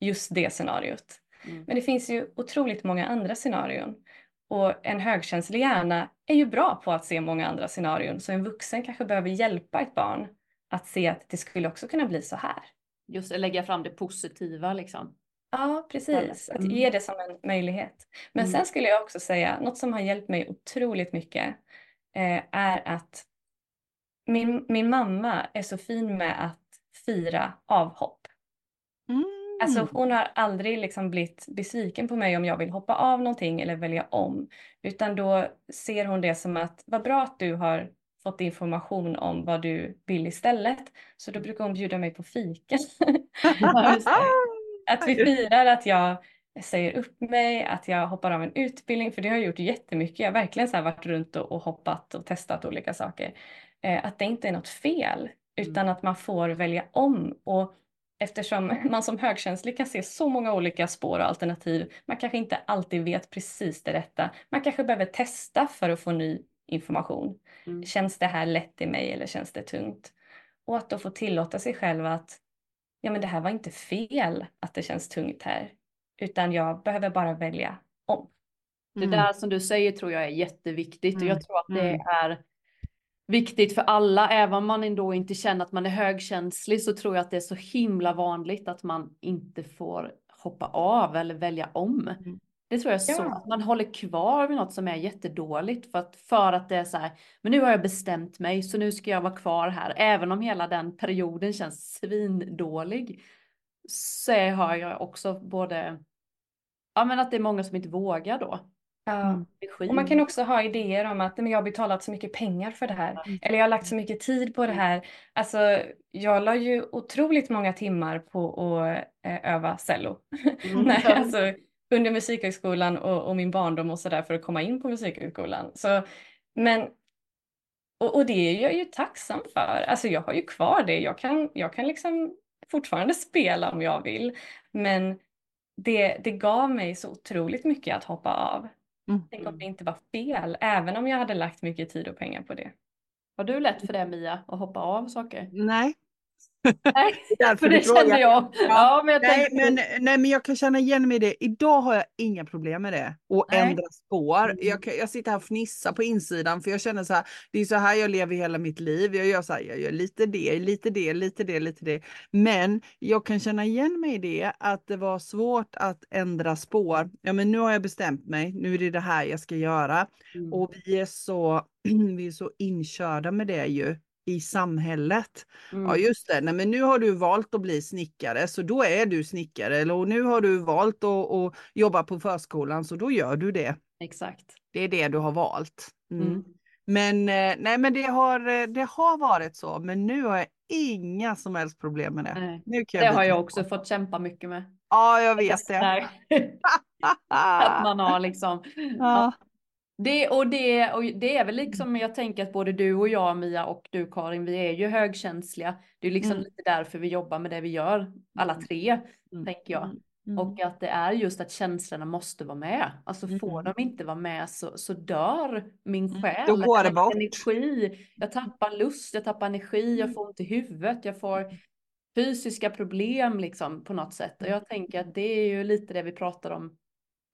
just det scenariot. Mm. Men det finns ju otroligt många andra scenarion. Och en högkänslig hjärna är ju bra på att se många andra scenarion. Så en vuxen kanske behöver hjälpa ett barn att se att det skulle också kunna bli så här. Just lägga fram det positiva liksom. Ja, precis. Att ge det som en möjlighet. Men mm. sen skulle jag också säga, något som har hjälpt mig otroligt mycket eh, är att min, min mamma är så fin med att fira avhopp. Mm. Alltså hon har aldrig liksom blivit besviken på mig om jag vill hoppa av någonting eller välja om. Utan då ser hon det som att vad bra att du har fått information om vad du vill istället. Så då brukar hon bjuda mig på fika. Att vi firar att jag säger upp mig, att jag hoppar av en utbildning, för det har jag gjort jättemycket. Jag har verkligen så varit runt och, och hoppat och testat olika saker. Eh, att det inte är något fel, utan mm. att man får välja om. Och eftersom man som högkänslig kan se så många olika spår och alternativ, man kanske inte alltid vet precis det rätta. Man kanske behöver testa för att få ny information. Mm. Känns det här lätt i mig eller känns det tungt? Och att då få tillåta sig själv att ja men det här var inte fel att det känns tungt här, utan jag behöver bara välja om. Mm. Det där som du säger tror jag är jätteviktigt mm. och jag tror att det mm. är viktigt för alla, även om man ändå inte känner att man är högkänslig så tror jag att det är så himla vanligt att man inte får hoppa av eller välja om. Mm. Det tror jag så, ja. att man håller kvar vid något som är jättedåligt för att, för att det är så här, men nu har jag bestämt mig så nu ska jag vara kvar här. Även om hela den perioden känns svindålig så har jag också både, ja men att det är många som inte vågar då. Ja. Mm. Och man kan också ha idéer om att men jag har betalat så mycket pengar för det här. Mm. Eller jag har lagt så mycket tid på det mm. här. Alltså, jag la ju otroligt många timmar på att eh, öva cello. Mm. Nej, alltså, under musikhögskolan och, och min barndom och sådär för att komma in på musikhögskolan. Så, men, och, och det är jag ju tacksam för. Alltså jag har ju kvar det. Jag kan, jag kan liksom fortfarande spela om jag vill. Men det, det gav mig så otroligt mycket att hoppa av. Mm. Tänk om det inte var fel, även om jag hade lagt mycket tid och pengar på det. Har du lätt för det Mia, att hoppa av saker? Nej, Nej, för det kände jag. Ja, ja men jag nej, men, nej, men jag kan känna igen mig i det. Idag har jag inga problem med det. Och nej. ändra spår. Mm. Jag, jag sitter här och fnissar på insidan för jag känner så här. Det är så här jag lever hela mitt liv. Jag gör så här, jag gör lite det, lite det, lite det, lite det. Men jag kan känna igen mig i det att det var svårt att ändra spår. Ja, men nu har jag bestämt mig. Nu är det det här jag ska göra. Mm. Och vi är så vi är så inkörda med det ju i samhället. Mm. Ja just det, Nej, men nu har du valt att bli snickare så då är du snickare. Eller nu har du valt att, att jobba på förskolan så då gör du det. Exakt. Det är det du har valt. Mm. Mm. Men, eh, nej, men det, har, eh, det har varit så, men nu har jag inga som helst problem med det. Nu det har jag också fått kämpa mycket med. Ja, jag vet det. att man har liksom, ja. Det och, det och det är väl liksom, jag tänker att både du och jag Mia och du Karin, vi är ju högkänsliga. Det är liksom mm. lite därför vi jobbar med det vi gör, alla mm. tre, mm. tänker jag. Mm. mm. Och att det är just att känslorna måste vara med. Alltså får mm. de inte vara med så, så dör min själ. Då går det bort. Energi. Jag tappar lust, jag tappar energi, jag får ont i huvudet, jag får fysiska problem liksom på något sätt. Och jag tänker att det är ju lite det vi pratar om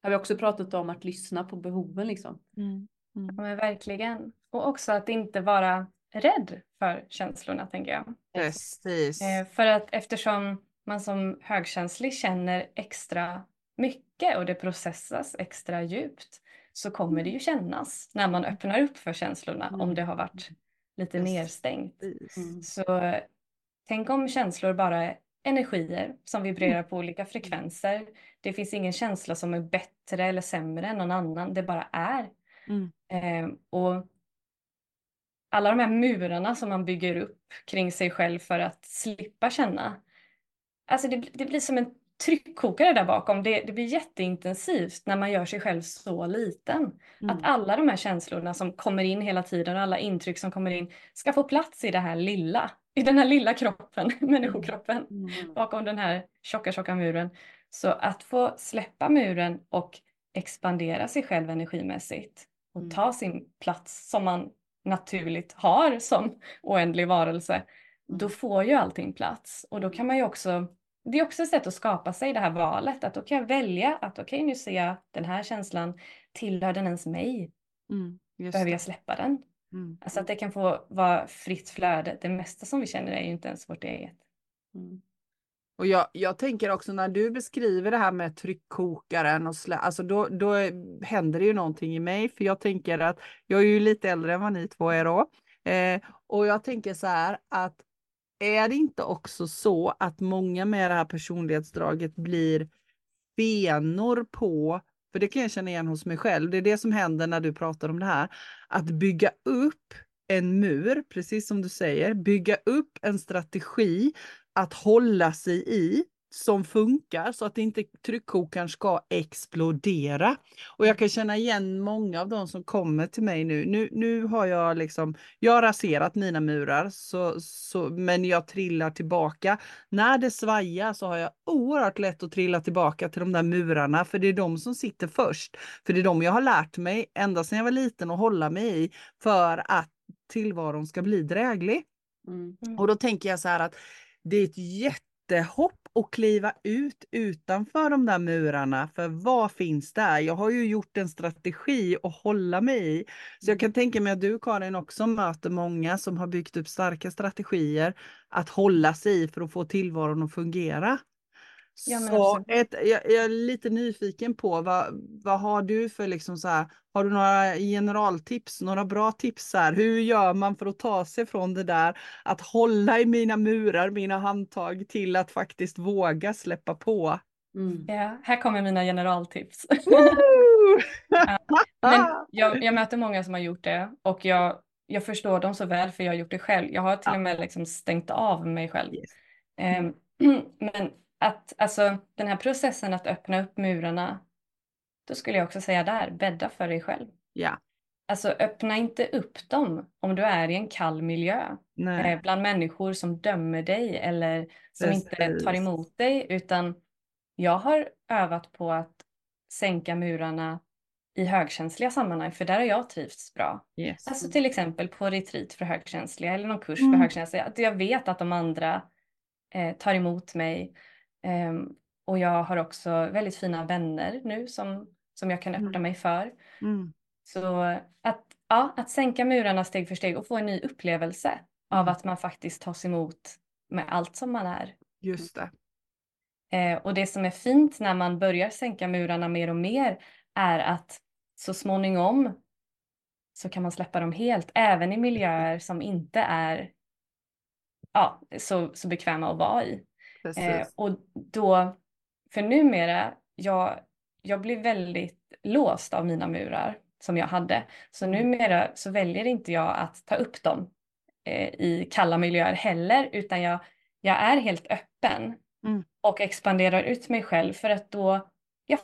har vi också pratat om att lyssna på behoven liksom. Mm. Mm. Ja, men verkligen. Och också att inte vara rädd för känslorna tänker jag. Precis. Eh, för att eftersom man som högkänslig känner extra mycket och det processas extra djupt så kommer det ju kännas när man öppnar upp för känslorna mm. om det har varit lite Precis. nedstängt. Mm. Så tänk om känslor bara energier som vibrerar på olika frekvenser. Det finns ingen känsla som är bättre eller sämre än någon annan, det bara är. Mm. Eh, och alla de här murarna som man bygger upp kring sig själv för att slippa känna. Alltså det, det blir som en tryckkokare där bakom. Det, det, blir jätteintensivt när man gör sig själv så liten. Mm. Att alla de här känslorna som kommer in hela tiden och alla intryck som kommer in ska få plats i det här lilla i den här lilla kroppen, människokroppen, mm. bakom den här tjocka, tjocka muren. Så att få släppa muren och expandera sig själv energimässigt och mm. ta sin plats som man naturligt har som oändlig varelse, mm. då får ju allting plats. Och då kan man ju också, det är också ett sätt att skapa sig det här valet, att då kan jag välja att okej okay, nu ser jag den här känslan, tillhör den ens mig? Mm, Behöver jag släppa den? Mm. Alltså att det kan få vara fritt flöde. Det mesta som vi känner är ju inte ens vårt eget. Mm. Och jag, jag tänker också när du beskriver det här med tryckkokaren och slä, alltså då, då händer det ju någonting i mig. För jag tänker att jag är ju lite äldre än vad ni två är då. Eh, och jag tänker så här att är det inte också så att många med det här personlighetsdraget blir fenor på för det kan jag känna igen hos mig själv. Det är det som händer när du pratar om det här. Att bygga upp en mur, precis som du säger, bygga upp en strategi att hålla sig i som funkar så att inte tryckkokaren ska explodera. Och jag kan känna igen många av de som kommer till mig nu. Nu, nu har jag liksom, jag har raserat mina murar, så, så, men jag trillar tillbaka. När det svajar så har jag oerhört lätt att trilla tillbaka till de där murarna, för det är de som sitter först. För det är de jag har lärt mig ända sedan jag var liten att hålla mig i för att tillvaron ska bli dräglig. Mm. Och då tänker jag så här att det är ett jättehopp och kliva ut utanför de där murarna. För vad finns där? Jag har ju gjort en strategi att hålla mig i. Så jag kan tänka mig att du Karin också möter många som har byggt upp starka strategier att hålla sig i för att få tillvaron att fungera. Ja, så ett, jag, jag, är lite nyfiken på vad, vad har du för liksom så här, har du några generaltips, några bra tips här? Hur gör man för att ta sig från det där att hålla i mina murar, mina handtag till att faktiskt våga släppa på? Mm. Ja, här kommer mina generaltips. ja, men jag, jag, möter många som har gjort det och jag, jag förstår dem så väl för jag har gjort det själv. Jag har till och med liksom stängt av mig själv. Yes. Um, men att alltså den här processen att öppna upp murarna, då skulle jag också säga där, bädda för dig själv. Ja. Alltså öppna inte upp dem om du är i en kall miljö eh, bland människor som dömer dig eller som Precis. inte tar emot dig utan jag har övat på att sänka murarna i högkänsliga sammanhang för där har jag trivts bra. Yes. Alltså till exempel på retreat för högkänsliga eller någon kurs mm. för högkänsliga. Att jag vet att de andra eh, tar emot mig. Eh, och jag har också väldigt fina vänner nu som, som jag kan öppna mm. mig för. Mm. Så att, ja, att sänka murarna steg för steg och få en ny upplevelse mm. av att man faktiskt tas emot med allt som man är. Just det. Eh, och det som är fint när man börjar sänka murarna mer och mer är att så småningom så kan man släppa dem helt, även i miljöer som inte är ja, så, så bekväma att vara i. Eh, och då, för numera, jag, jag blir väldigt låst av mina murar som jag hade. Så mm. numera så väljer inte jag att ta upp dem eh, i kalla miljöer heller, utan jag, jag är helt öppen mm. och expanderar ut mig själv för att då jag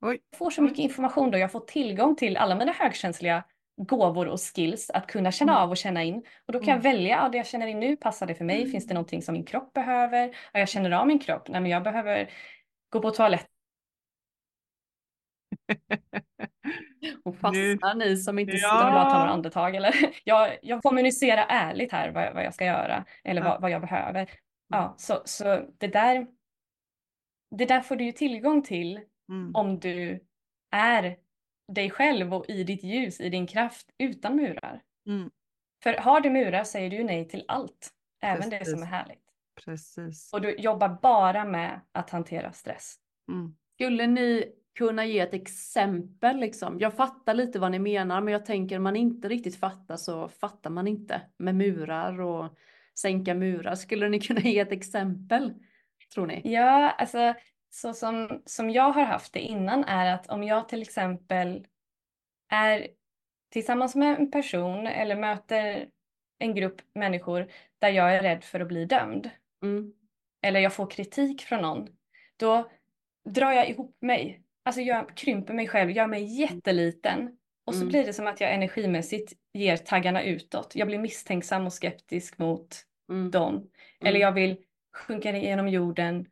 Oj. får så mycket information då. Jag får tillgång till alla mina högkänsliga gåvor och skills att kunna känna mm. av och känna in. Och då kan mm. jag välja, ja, det jag känner in nu, passar det för mig? Finns det någonting som min kropp behöver? Ja, jag känner av min kropp, nej men jag behöver gå på toaletten och fastnar ni som inte ja. bara tar några andetag eller jag, jag kommunicerar ärligt här vad, vad jag ska göra eller ja. vad, vad jag behöver. Ja, mm. så, så det där det där får du ju tillgång till mm. om du är dig själv och i ditt ljus, i din kraft utan murar. Mm. För har du murar säger du nej till allt, även Precis. det som är härligt. Precis. Och du jobbar bara med att hantera stress. Mm. Skulle ni kunna ge ett exempel liksom? Jag fattar lite vad ni menar, men jag tänker om man inte riktigt fattar så fattar man inte med murar och sänka murar. Skulle ni kunna ge ett exempel? Tror ni? Ja, alltså så som, som jag har haft det innan är att om jag till exempel är tillsammans med en person eller möter en grupp människor där jag är rädd för att bli dömd mm. eller jag får kritik från någon, då drar jag ihop mig. Alltså jag krymper mig själv, gör mig jätteliten och så mm. blir det som att jag energimässigt ger taggarna utåt. Jag blir misstänksam och skeptisk mot mm. dem. Eller mm. jag vill sjunka ner genom jorden,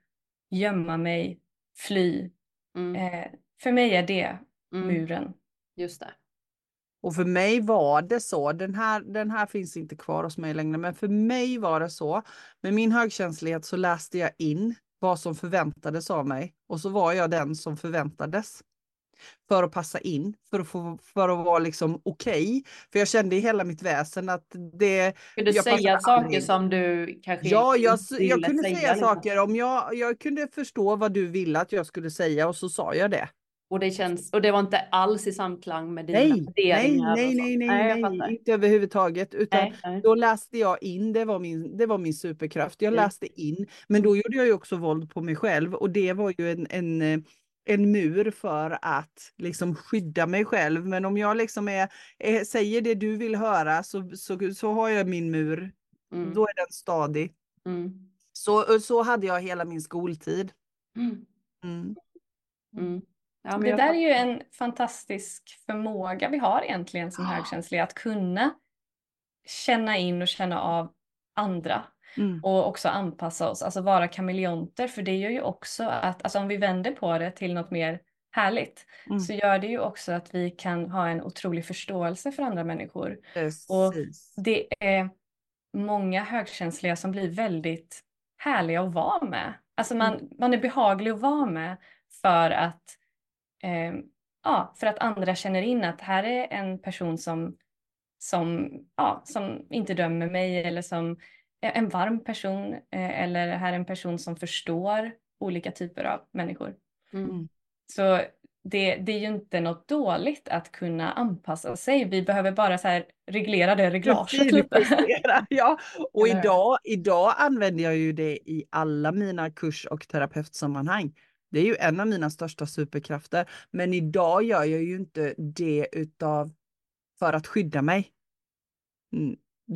gömma mig, fly. Mm. Eh, för mig är det mm. muren. Just det. Och för mig var det så, den här, den här finns inte kvar hos mig längre, men för mig var det så. Med min högkänslighet så läste jag in vad som förväntades av mig och så var jag den som förväntades för att passa in, för att, få, för att vara liksom okej. Okay. För jag kände i hela mitt väsen att det... Kunde du säga saker in. som du kanske Ja, jag, jag kunde säga, säga saker om jag, jag kunde förstå vad du ville att jag skulle säga och så sa jag det. Och det, känns, och det var inte alls i samklang med dina nej, värderingar? Nej, nej, nej, nej, nej inte överhuvudtaget. Utan nej, nej. då läste jag in, det var min, det var min superkraft. Jag läste in, men då gjorde jag ju också våld på mig själv och det var ju en, en en mur för att liksom skydda mig själv. Men om jag liksom är, är säger det du vill höra så, så, så har jag min mur. Mm. Då är den stadig. Mm. Så, så hade jag hela min skoltid. Mm. mm. mm. Ja, det där är ju en fantastisk förmåga vi har egentligen som högkänsliga, att kunna känna in och känna av andra. Mm. Och också anpassa oss, alltså vara kameleonter för det gör ju också att, alltså om vi vänder på det till något mer härligt mm. så gör det ju också att vi kan ha en otrolig förståelse för andra människor. Precis. Och det är många högkänsliga som blir väldigt härliga att vara med. Alltså man, mm. man är behaglig att vara med för att, eh, ja, för att andra känner in att här är en person som, som, ja, som inte dömer mig eller som en varm person eh, eller här en person som förstår olika typer av människor. Mm. mm. Så det, det, är ju inte något dåligt att kunna anpassa sig. Vi behöver bara så här reglera det reglaget lite. ja, och idag, idag använder jag ju det i alla mina kurs och terapeutsammanhang. Det är ju en av mina största superkrafter. Men idag gör jag ju inte det utav för att skydda mig.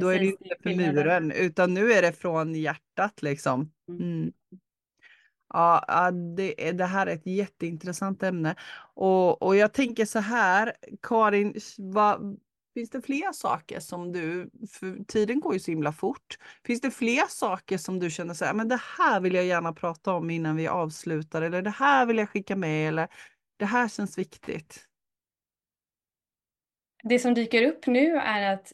Då är det inte för muren, utan nu är det från hjärtat liksom. Mm. mm. Ja, det, det, här är ett jätteintressant ämne. Och, och jag tänker så här, Karin, vad, finns det fler saker som du, för tiden går ju så himla fort. Finns det fler saker som du känner så här, men det här vill jag gärna prata om innan vi avslutar, eller det här vill jag skicka med, eller det här känns viktigt? Det som dyker upp nu är att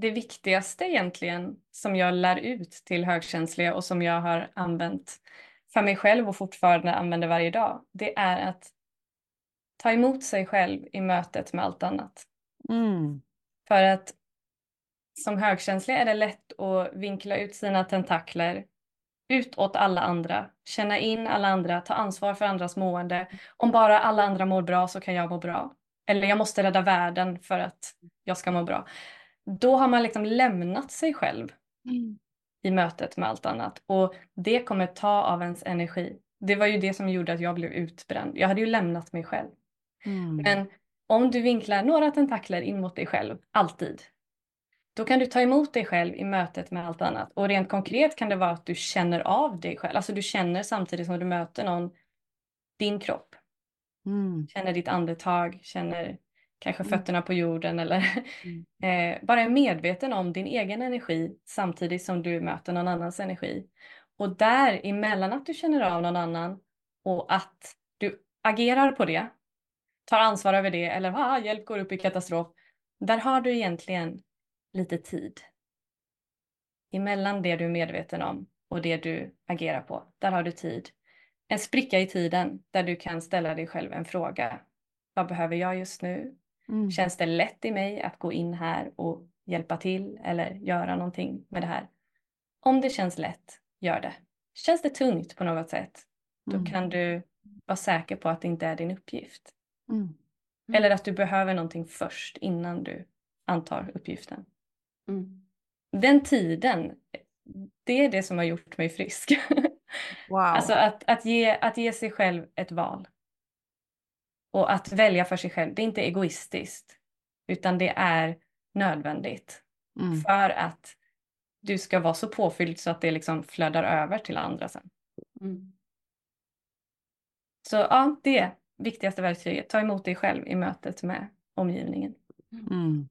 det viktigaste egentligen som jag lär ut till högkänsliga och som jag har använt för mig själv och fortfarande använder varje dag, det är att ta emot sig själv i mötet med allt annat. Mm. För att som högkänslig är det lätt att vinkla ut sina tentakler utåt alla andra, känna in alla andra, ta ansvar för andras mående. Om bara alla andra mår bra så kan jag må bra. Eller jag måste rädda världen för att jag ska må bra. Då har man liksom lämnat sig själv mm. i mötet med allt annat och det kommer ta av ens energi. Det var ju det som gjorde att jag blev utbränd. Jag hade ju lämnat mig själv. Mm. Men om du vinklar några tentakler in mot dig själv, alltid, då kan du ta emot dig själv i mötet med allt annat. Och rent konkret kan det vara att du känner av dig själv. Alltså du känner samtidigt som du möter någon din kropp. Mm. Känner ditt andetag, känner kanske mm. fötterna på jorden eller mm. eh, bara är medveten om din egen energi samtidigt som du möter någon annans energi. Och där emellan att du känner av någon annan och att du agerar på det, tar ansvar över det eller ah, hjälp går upp i katastrof. Där har du egentligen lite tid. Emellan det du är medveten om och det du agerar på, där har du tid. En spricka i tiden där du kan ställa dig själv en fråga. Vad behöver jag just nu? Mm. Känns det lätt i mig att gå in här och hjälpa till eller göra någonting med det här? Om det känns lätt, gör det. Känns det tungt på något sätt, då mm. kan du vara säker på att det inte är din uppgift. Mm. mm. Eller att du behöver någonting först innan du antar uppgiften. Mm. Den tiden, det är det som har gjort mig frisk. Wow. alltså att, att, ge, att ge sig själv ett val. Och att välja för sig själv, det är inte egoistiskt. Utan det är nödvändigt. Mm. För att du ska vara så påfylld så att det liksom flödar över till andra sen. Mm. Så ja, det är viktigaste verktyget. Ta emot dig själv i mötet med omgivningen. Mm.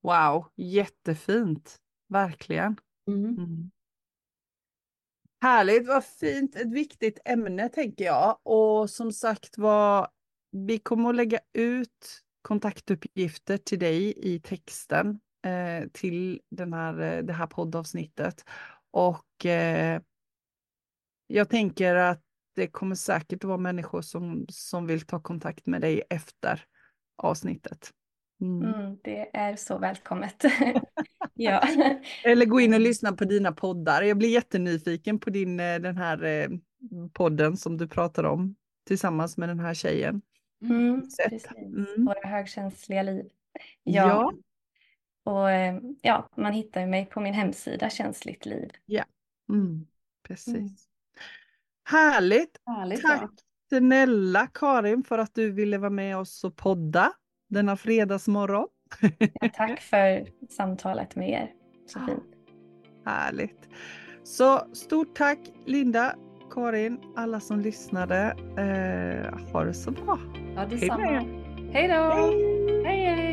Wow, jättefint. Verkligen. Mm. Mm. Härligt, vad fint. Ett viktigt ämne tänker jag. Och som sagt var, vi kommer att lägga ut kontaktuppgifter till dig i texten eh, till den här, eh, det här poddavsnittet. Och eh, jag tänker att det kommer säkert att vara människor som, som vill ta kontakt med dig efter avsnittet. Mm. Mm, det är så välkommet. ja. Eller gå in och lyssna på dina poddar. Jag blir jättenyfiken på din, eh, den här eh, podden som du pratar om tillsammans med den här tjejen. Mm, precis. Mm. Våra högkänsliga liv. Ja. ja. Och eh, ja, man hittar mig på min hemsida Känsligt liv. Ja, mm, precis. Mm. Härligt. Härligt. Tack ja. snälla Karin för att du ville vara med oss och podda denna fredagsmorgon. Ja, tack för samtalet med er. Så fint. Härligt. Så stort tack Linda, Karin, alla som lyssnade. Eh, ha det så bra. Ja, detsamma. Hej då. Hej, hej. hej.